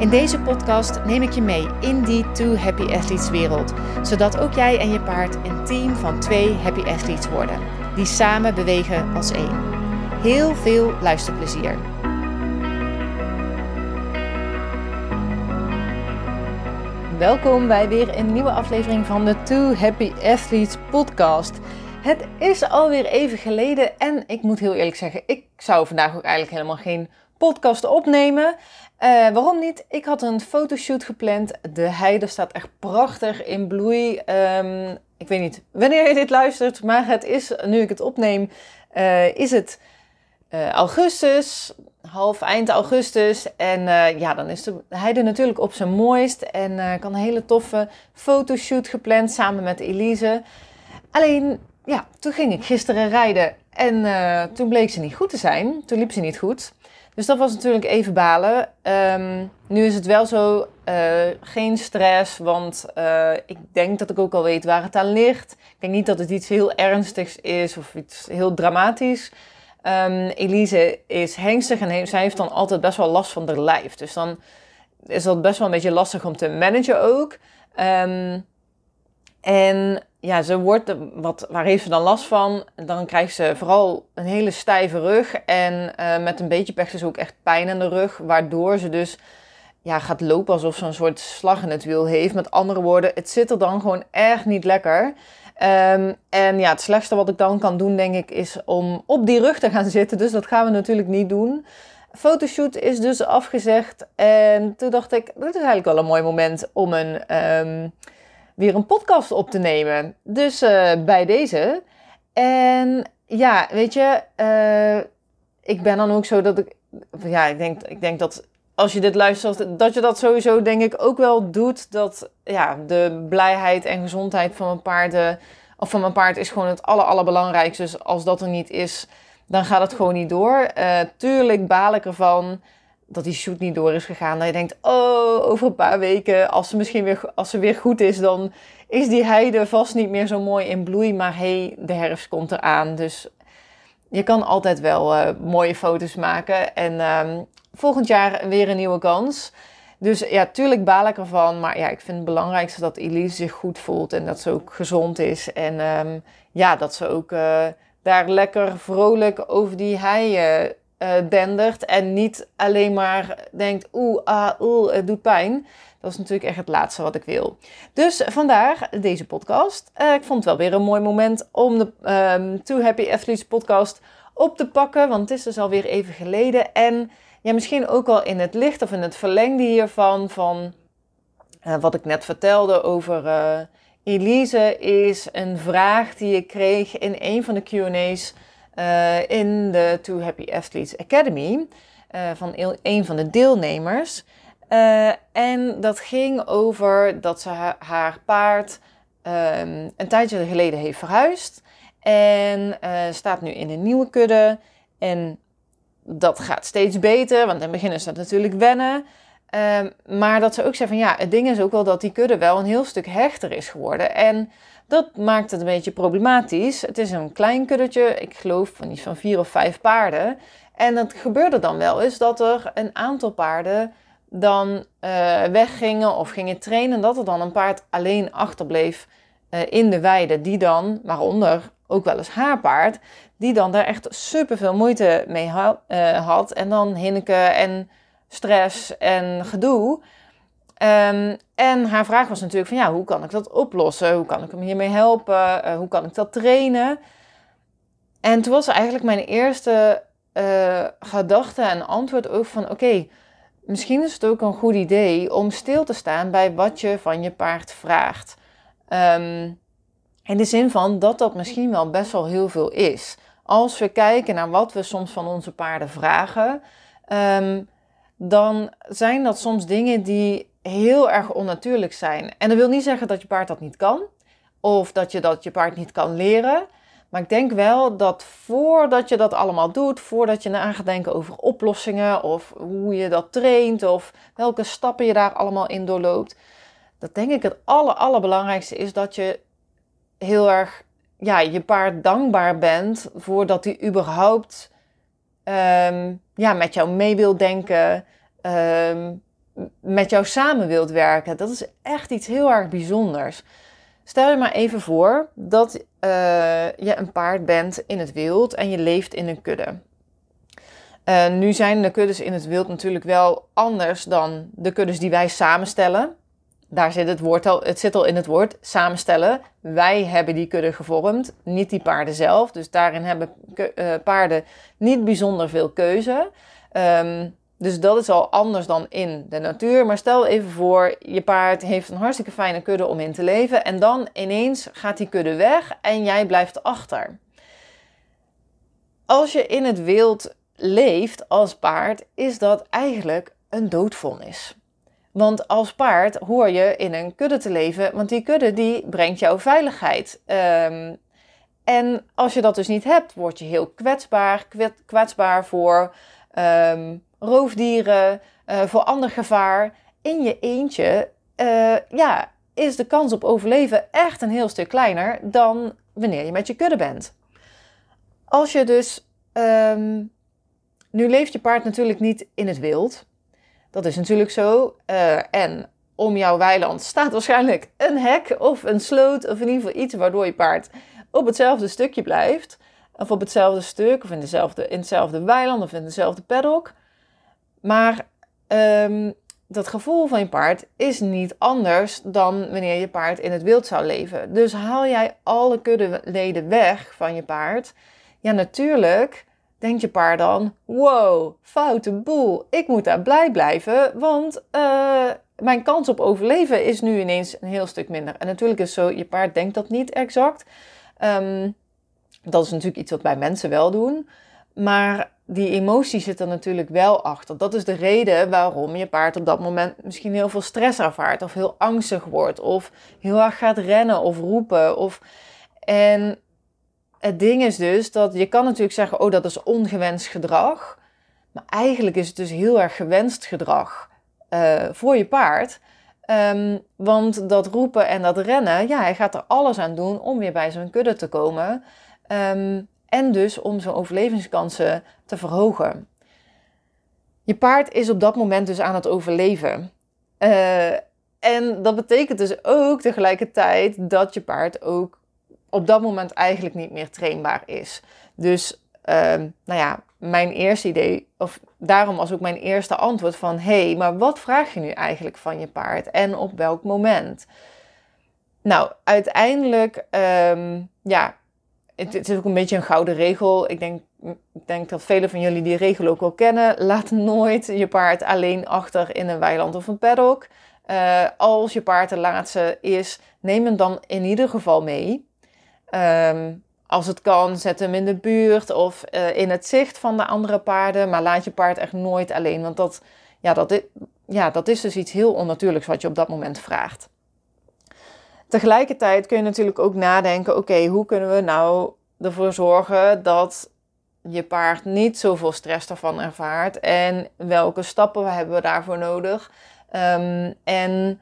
In deze podcast neem ik je mee in die Two Happy Athletes wereld, zodat ook jij en je paard een team van twee Happy Athletes worden, die samen bewegen als één. Heel veel luisterplezier. Welkom bij weer een nieuwe aflevering van de Two Happy Athletes podcast. Het is alweer even geleden en ik moet heel eerlijk zeggen, ik zou vandaag ook eigenlijk helemaal geen podcast opnemen. Uh, waarom niet? Ik had een fotoshoot gepland. De heide staat echt prachtig in bloei. Um, ik weet niet wanneer je dit luistert, maar het is, nu ik het opneem, uh, is het uh, augustus, half eind augustus. En ja, dan is de heide natuurlijk op zijn mooist. En had een hele toffe fotoshoot gepland samen met Elise. Alleen, ja, toen ging ik gisteren rijden en toen bleek ze niet goed te zijn. Toen liep ze niet goed. Dus dat was natuurlijk even balen. Um, nu is het wel zo, uh, geen stress, want uh, ik denk dat ik ook al weet waar het aan ligt. Ik denk niet dat het iets heel ernstigs is of iets heel dramatisch. Um, Elise is hengstig en zij heeft dan altijd best wel last van haar lijf. Dus dan is dat best wel een beetje lastig om te managen ook. Um, en ja, ze wordt, wat, waar heeft ze dan last van? Dan krijgt ze vooral een hele stijve rug en uh, met een beetje pech dus ook echt pijn in de rug, waardoor ze dus ja, gaat lopen alsof ze een soort slag in het wiel heeft. Met andere woorden, het zit er dan gewoon erg niet lekker. Um, en ja, het slechtste wat ik dan kan doen, denk ik, is om op die rug te gaan zitten. Dus dat gaan we natuurlijk niet doen. Fotoshoot is dus afgezegd. En toen dacht ik, dit is eigenlijk wel een mooi moment om een... Um, weer een podcast op te nemen. Dus uh, bij deze. En ja, weet je, uh, ik ben dan ook zo dat ik. Ja, ik denk, ik denk dat als je dit luistert, dat je dat sowieso denk ik ook wel doet. Dat ja, de blijheid en gezondheid van mijn paarden. Of van mijn paard is gewoon het aller, allerbelangrijkste. Dus als dat er niet is, dan gaat het gewoon niet door. Uh, tuurlijk baal ik ervan dat die shoot niet door is gegaan. Dat je denkt, oh, over een paar weken, als ze misschien weer, als ze weer goed is, dan is die heide vast niet meer zo mooi in bloei. Maar hey, de herfst komt eraan. Dus je kan altijd wel uh, mooie foto's maken. En um, volgend jaar weer een nieuwe kans. Dus ja, tuurlijk baal ik ervan. Maar ja, ik vind het belangrijkste dat Elise zich goed voelt. En dat ze ook gezond is. En um, ja, dat ze ook uh, daar lekker vrolijk over die hei uh, dendert en niet alleen maar denkt, oeh, ah, het doet pijn. Dat is natuurlijk echt het laatste wat ik wil. Dus vandaar deze podcast. Uh, ik vond het wel weer een mooi moment om de um, Too Happy Athletes podcast op te pakken, want het is dus alweer even geleden. En ja, misschien ook al in het licht of in het verlengde hiervan, van uh, wat ik net vertelde over Elise, is een vraag die ik kreeg in een van de Q&A's uh, in de Two Happy Athletes Academy uh, van een van de deelnemers. Uh, en dat ging over dat ze ha haar paard um, een tijdje geleden heeft verhuisd. En staat nu in een nieuwe kudde. En dat gaat steeds beter, want in het begin is dat natuurlijk wennen. Um, maar dat ze ook zei van ja, het ding is ook wel dat die kudde wel een heel stuk hechter is geworden. En dat maakt het een beetje problematisch. Het is een klein kuddetje, ik geloof van iets van vier of vijf paarden. En het gebeurde dan wel eens dat er een aantal paarden dan uh, weggingen of gingen trainen. Dat er dan een paard alleen achterbleef uh, in de weide. Die dan, waaronder ook wel eens haar paard, die dan daar echt super veel moeite mee uh, had. En dan hinneken en stress en gedoe. Um, en haar vraag was natuurlijk van ja, hoe kan ik dat oplossen? Hoe kan ik hem hiermee helpen? Uh, hoe kan ik dat trainen? En toen was eigenlijk mijn eerste uh, gedachte en antwoord ook van oké, misschien is het ook een goed idee om stil te staan bij wat je van je paard vraagt. Um, in de zin van dat dat misschien wel best wel heel veel is. Als we kijken naar wat we soms van onze paarden vragen, um, dan zijn dat soms dingen die heel erg onnatuurlijk zijn. En dat wil niet zeggen dat je paard dat niet kan. Of dat je dat je paard niet kan leren. Maar ik denk wel dat voordat je dat allemaal doet, voordat je na gaat denken over oplossingen of hoe je dat traint of welke stappen je daar allemaal in doorloopt, dat denk ik het aller, allerbelangrijkste is dat je heel erg ja, je paard dankbaar bent voordat hij überhaupt ehm, ja, met jou mee wil denken, ehm, met jou samen wilt werken. Dat is echt iets heel erg bijzonders. Stel je maar even voor dat uh, je een paard bent in het wild en je leeft in een kudde. Uh, nu zijn de kuddes in het wild natuurlijk wel anders dan de kuddes die wij samenstellen. Daar zit het woord al, het zit al in het woord samenstellen. Wij hebben die kudde gevormd, niet die paarden zelf. Dus daarin hebben uh, paarden niet bijzonder veel keuze. Um, dus dat is al anders dan in de natuur. Maar stel even voor, je paard heeft een hartstikke fijne kudde om in te leven. En dan ineens gaat die kudde weg en jij blijft achter. Als je in het wild leeft als paard, is dat eigenlijk een doodvonnis. Want als paard hoor je in een kudde te leven, want die kudde die brengt jou veiligheid. Um, en als je dat dus niet hebt, word je heel kwetsbaar, kwetsbaar voor um, roofdieren, uh, voor ander gevaar. In je eentje uh, ja, is de kans op overleven echt een heel stuk kleiner dan wanneer je met je kudde bent. Als je dus. Um, nu leeft je paard natuurlijk niet in het wild. Dat is natuurlijk zo. Uh, en om jouw weiland staat waarschijnlijk een hek of een sloot of in ieder geval iets waardoor je paard op hetzelfde stukje blijft. Of op hetzelfde stuk of in, dezelfde, in hetzelfde weiland of in dezelfde paddock. Maar um, dat gevoel van je paard is niet anders dan wanneer je paard in het wild zou leven. Dus haal jij alle kuddeleden weg van je paard. Ja, natuurlijk denkt je paard dan: wow, foute boel. Ik moet daar blij blijven, want uh, mijn kans op overleven is nu ineens een heel stuk minder. En natuurlijk is zo, je paard denkt dat niet exact. Um, dat is natuurlijk iets wat wij mensen wel doen. Maar die emotie zit er natuurlijk wel achter. Dat is de reden waarom je paard op dat moment misschien heel veel stress ervaart, of heel angstig wordt, of heel erg gaat rennen of roepen. Of... En het ding is dus dat je kan natuurlijk zeggen: Oh, dat is ongewenst gedrag. Maar eigenlijk is het dus heel erg gewenst gedrag uh, voor je paard. Um, want dat roepen en dat rennen, ja, hij gaat er alles aan doen om weer bij zijn kudde te komen. Um, en dus om zijn overlevingskansen te verhogen. Je paard is op dat moment dus aan het overleven. Uh, en dat betekent dus ook tegelijkertijd dat je paard ook op dat moment eigenlijk niet meer trainbaar is. Dus uh, nou ja, mijn eerste idee, of daarom was ook mijn eerste antwoord van: hé, hey, maar wat vraag je nu eigenlijk van je paard en op welk moment? Nou, uiteindelijk, um, ja, het, is ook een beetje een gouden regel. Ik denk, ik denk dat velen van jullie die regel ook wel kennen. Laat nooit je paard alleen achter in een weiland of een paddock. Uh, als je paard de laatste is, neem hem dan in ieder geval mee. Um, als het kan, zet hem in de buurt of uh, in het zicht van de andere paarden. Maar laat je paard echt nooit alleen. Want dat, ja, dat, ja, dat is dus iets heel onnatuurlijks wat je op dat moment vraagt. Tegelijkertijd kun je natuurlijk ook nadenken: oké, hoe kunnen we nou ervoor zorgen dat je paard niet zoveel stress ervan ervaart? En welke stappen hebben we daarvoor nodig? Um, en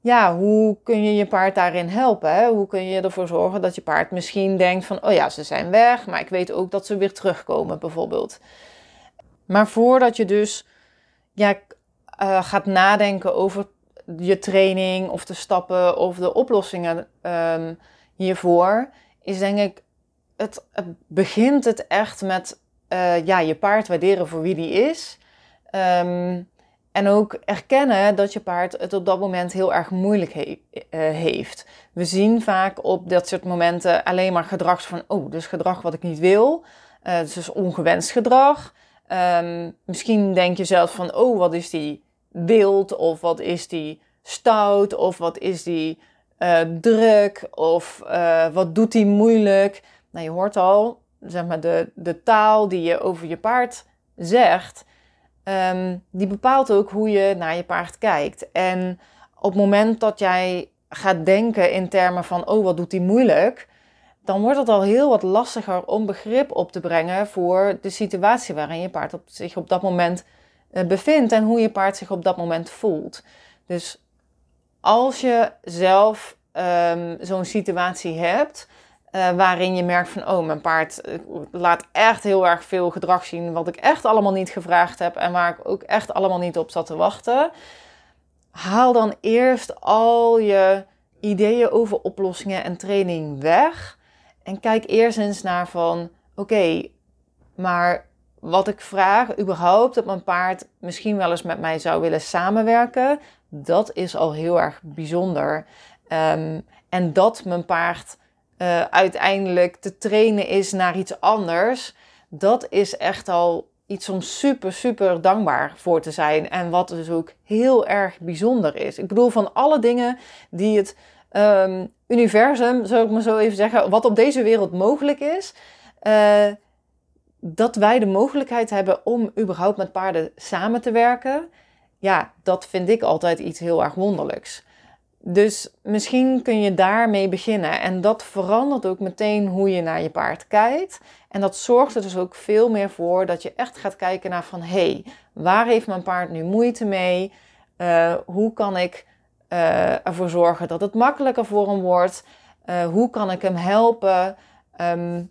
ja, hoe kun je je paard daarin helpen? Hoe kun je ervoor zorgen dat je paard misschien denkt van, oh ja, ze zijn weg, maar ik weet ook dat ze weer terugkomen, bijvoorbeeld. Maar voordat je dus ja, uh, gaat nadenken over je training of de stappen of de oplossingen um, hiervoor, is denk ik, het, begint het echt met uh, ja, je paard waarderen voor wie die is. Um, en ook erkennen dat je paard het op dat moment heel erg moeilijk he uh, heeft. We zien vaak op dat soort momenten alleen maar gedrag van, oh, dus gedrag wat ik niet wil. Uh, dus ongewenst gedrag. Um, misschien denk je zelf van, oh, wat is die wild of wat is die stout of wat is die uh, druk of uh, wat doet die moeilijk. Nou, je hoort al, zeg maar, de, de taal die je over je paard zegt, ehm, die bepaalt ook hoe je naar je paard kijkt. En op het moment dat jij gaat denken in termen van, oh wat doet hij moeilijk, dan wordt het al heel wat lastiger om begrip op te brengen voor de situatie waarin je paard op, zich op dat moment bevindt en hoe je paard zich op dat moment voelt. Dus als je zelf um, zo'n situatie hebt, uh, waarin je merkt van, oh, mijn paard uh, laat echt heel erg veel gedrag zien wat ik echt allemaal niet gevraagd heb en waar ik ook echt allemaal niet op zat te wachten. Haal dan eerst al je ideeën over oplossingen en training weg. En kijk eerst eens naar van, oké, maar wat ik vraag, überhaupt dat mijn paard misschien wel eens met mij zou willen samenwerken, dat is al heel erg bijzonder. Um, en dat mijn paard uh, uiteindelijk te trainen is naar iets anders, dat is echt al iets om super, super dankbaar voor te zijn. En wat dus ook heel erg bijzonder is. Ik bedoel, van alle dingen die het um, universum, zou ik maar zo even zeggen, wat op deze wereld mogelijk is, uh, dat wij de mogelijkheid hebben om überhaupt met paarden samen te werken. Ja, dat vind ik altijd iets heel erg wonderlijks. Dus misschien kun je daarmee beginnen. En dat verandert ook meteen hoe je naar je paard kijkt. En dat zorgt er dus ook veel meer voor dat je echt gaat kijken naar van... hé, hey, waar heeft mijn paard nu moeite mee? Uh, hoe kan ik uh, ervoor zorgen dat het makkelijker voor hem wordt? Uh, hoe kan ik hem helpen? Um,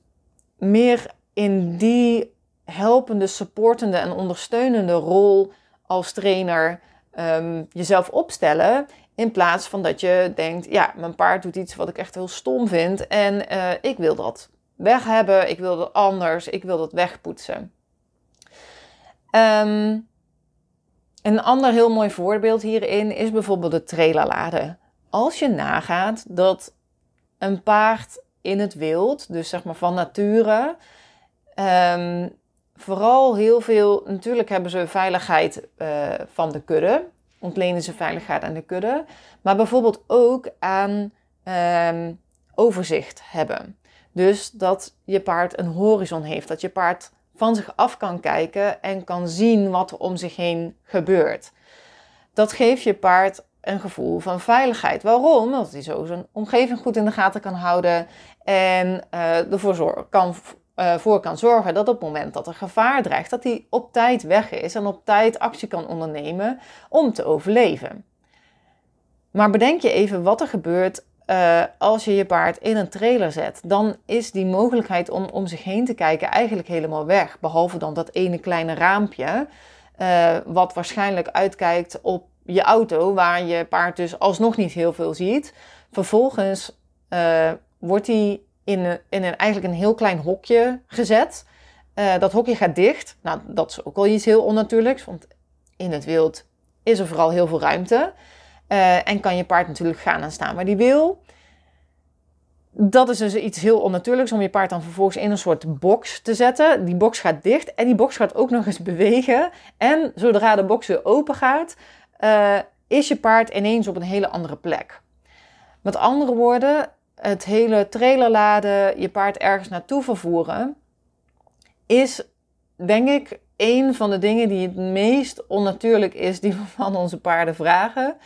meer in die helpende, supportende en ondersteunende rol als trainer um, jezelf opstellen. In plaats van dat je denkt, ja, mijn paard doet iets wat ik echt heel stom vind en uh, ik wil dat weg hebben, ik wil dat anders, ik wil dat wegpoetsen. Um, een ander heel mooi voorbeeld hierin is bijvoorbeeld de trailerladen. Als je nagaat dat een paard in het wild, dus zeg maar van nature, um, vooral heel veel, natuurlijk hebben ze veiligheid uh, van de kudde ontlenen ze veiligheid aan de kudde. Maar bijvoorbeeld ook aan um, overzicht hebben. Dus dat je paard een horizon heeft. Dat je paard van zich af kan kijken en kan zien wat er om zich heen gebeurt. Dat geeft je paard een gevoel van veiligheid. Waarom? Omdat hij zo zijn omgeving goed in de gaten kan houden en uh, ervoor kan uh, voor kan zorgen dat op het moment dat er gevaar dreigt, dat hij op tijd weg is en op tijd actie kan ondernemen om te overleven. Maar bedenk je even wat er gebeurt uh, als je je paard in een trailer zet. Dan is die mogelijkheid om om zich heen te kijken eigenlijk helemaal weg. Behalve dan dat ene kleine raampje, uh, wat waarschijnlijk uitkijkt op je auto, waar je paard dus alsnog niet heel veel ziet. Vervolgens wordt die in, in een, eigenlijk een heel klein hokje gezet. Uh, dat hokje gaat dicht. Nou, dat is ook wel iets heel onnatuurlijks, want in het wild is er vooral heel veel ruimte. Uh, en kan je paard natuurlijk gaan en staan waar die wil. Dat is dus iets heel onnatuurlijks om je paard dan vervolgens in een soort box te zetten. Die box gaat dicht en die box gaat ook nog eens bewegen. En zodra de box weer open gaat, uh, is je paard ineens op een hele andere plek. Met andere woorden, het hele trailer laden, je paard ergens naartoe vervoeren, is denk ik een van de dingen die het meest onnatuurlijk is die we van onze paarden vragen.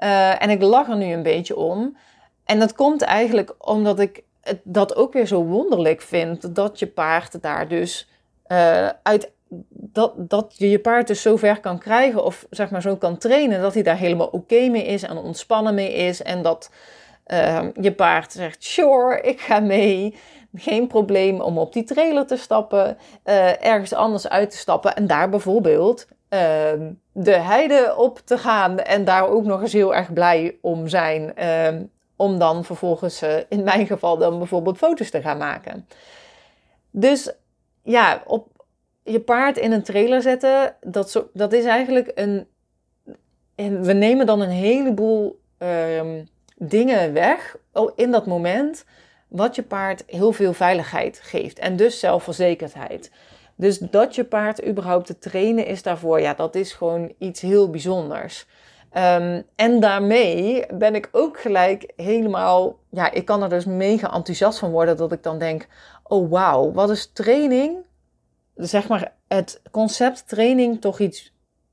Uh, en ik lach er nu een beetje om. En dat komt eigenlijk omdat ik dat ook weer zo wonderlijk vind dat je paard daar dus uh, uit. Dat, dat je je paard dus zo ver kan krijgen of zeg maar zo kan trainen dat hij daar helemaal oké mee is en ontspannen mee is. En dat, uh, je paard zegt, sure, ik ga mee. Geen probleem om op die trailer te stappen, uh, ergens anders uit te stappen en daar bijvoorbeeld uh, de heide op te gaan en daar ook nog eens heel erg blij om zijn. Ehm, om dan vervolgens, eh, in mijn geval, dan bijvoorbeeld foto's te gaan maken. Dus ja, op je paard in een trailer zetten, dat, zo, dat is eigenlijk een. We nemen dan een heleboel ehm, dingen weg oh, in dat moment, wat je paard heel veel veiligheid geeft en dus zelfverzekerdheid. Dus dat je paard überhaupt te trainen is daarvoor, ja, dat is gewoon iets heel bijzonders. Um, en daarmee ben ik ook gelijk helemaal, ja, ik kan er dus mega enthousiast van worden dat ik dan denk, oh wauw, wat is training zeg maar, het concept training toch iets,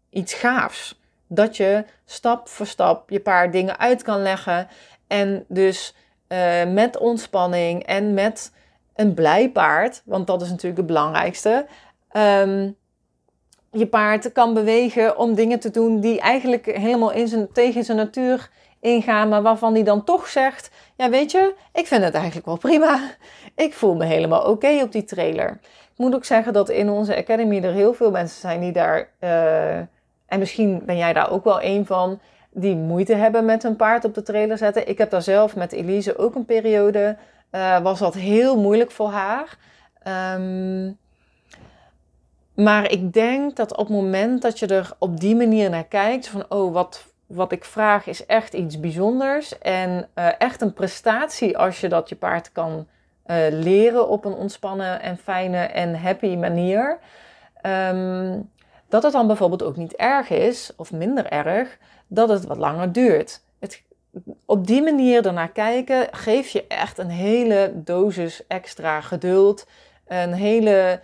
iets gaafs. Dat je stap voor stap je paar dingen uit kan leggen. En dus uh, met ontspanning en met een blij paard, want dat is natuurlijk het belangrijkste. Um, je paard kan bewegen om dingen te doen die eigenlijk helemaal in zijn, tegen zijn natuur ingaan, maar waarvan hij dan toch zegt: Ja, weet je, ik vind het eigenlijk wel prima. Ik voel me helemaal oké op die trailer. Ik moet ook zeggen dat in onze academy er heel veel mensen zijn die daar, uh, en misschien ben jij daar ook wel een van, die moeite hebben met hun paard op de trailer zetten. Ik heb daar zelf met Elise ook een periode, uh, was dat heel moeilijk voor haar. Um, maar ik denk dat op het moment dat je er op die manier naar kijkt, van oh, wat, wat ik vraag is echt iets bijzonders en uh, echt een prestatie als je dat je paard kan uh, leren op een ontspannen en fijne en happy manier. Um, dat het dan bijvoorbeeld ook niet erg is, of minder erg, dat het wat langer duurt. Het, op die manier ernaar kijken geeft je echt een hele dosis extra geduld, een hele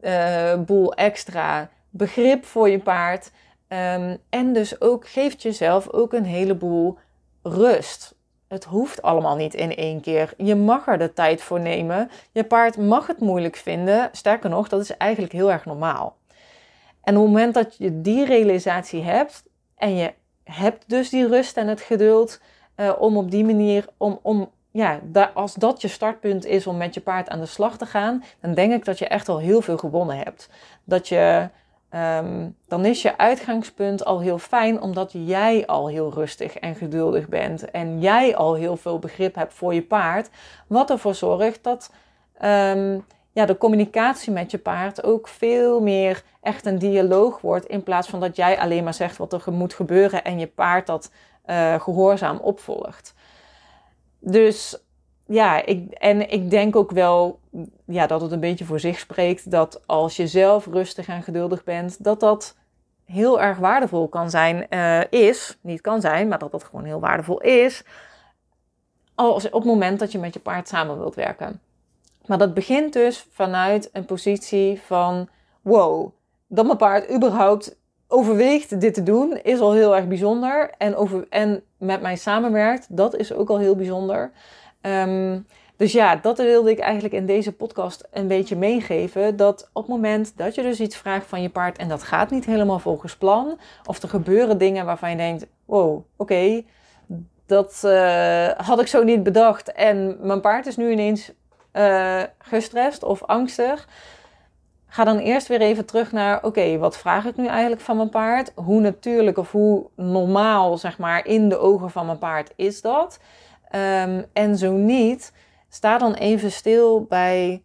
uh, boel extra begrip voor je paard. Um, en dus ook geeft jezelf ook een heleboel rust. Het hoeft allemaal niet in één keer. Je mag er de tijd voor nemen. Je paard mag het moeilijk vinden. Sterker nog, dat is eigenlijk heel erg normaal. En op het moment dat je die realisatie hebt en je hebt dus die rust en het geduld uh, om op die manier, om, om ja, als dat je startpunt is om met je paard aan de slag te gaan, dan denk ik dat je echt al heel veel gewonnen hebt. Dat je, um, dan is je uitgangspunt al heel fijn, omdat jij al heel rustig en geduldig bent. En jij al heel veel begrip hebt voor je paard. Wat ervoor zorgt dat um, ja, de communicatie met je paard ook veel meer echt een dialoog wordt. In plaats van dat jij alleen maar zegt wat er moet gebeuren en je paard dat uh, gehoorzaam opvolgt. Dus ja, ik, en ik denk ook wel ja, dat het een beetje voor zich spreekt dat als je zelf rustig en geduldig bent, dat dat heel erg waardevol kan zijn, uh, is, niet kan zijn, maar dat dat gewoon heel waardevol is, als, op het moment dat je met je paard samen wilt werken. Maar dat begint dus vanuit een positie van, wow, dat mijn paard überhaupt overweegt dit te doen, is al heel erg bijzonder. En, over, en met mij samenwerkt, dat is ook al heel bijzonder. Um, dus ja, dat wilde ik eigenlijk in deze podcast een beetje meegeven. Dat op het moment dat je dus iets vraagt van je paard en dat gaat niet helemaal volgens plan, of er gebeuren dingen waarvan je denkt: wow, oké, dat uh, had ik zo niet bedacht en mijn paard is nu ineens uh, gestrest of angstig. Ga dan eerst weer even terug naar, oké, wat vraag ik nu eigenlijk van mijn paard? Hoe natuurlijk of hoe normaal, zeg maar, in de ogen van mijn paard is dat? Um, en zo niet, sta dan even stil bij,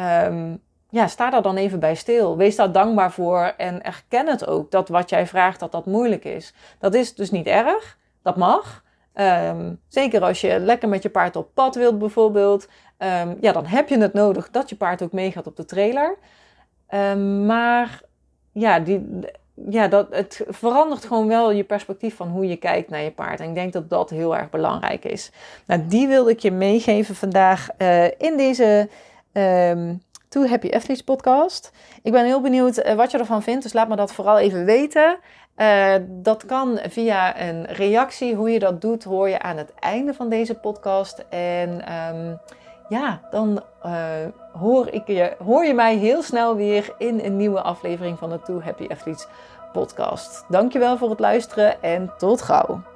um, ja, sta daar dan even bij stil. Wees daar dankbaar voor en erken het ook, dat wat jij vraagt, dat dat moeilijk is. Dat is dus niet erg, dat mag. Um, zeker als je lekker met je paard op pad wilt bijvoorbeeld. Um, ja, dan heb je het nodig dat je paard ook meegaat op de trailer. Um, maar ja, die, ja dat, het verandert gewoon wel je perspectief van hoe je kijkt naar je paard. En ik denk dat dat heel erg belangrijk is. Nou, die wilde ik je meegeven vandaag uh, in deze Too Happy Athletes podcast. Ik ben heel benieuwd uh, wat je ervan vindt, dus laat me dat vooral even weten. Uh, dat kan via een reactie. Hoe je dat doet, hoor je aan het einde van deze podcast. En um, ja, dan uh, hoor, ik je, hoor je mij heel snel weer in een nieuwe aflevering van de Too Happy Athletes podcast. Dankjewel voor het luisteren en tot gauw.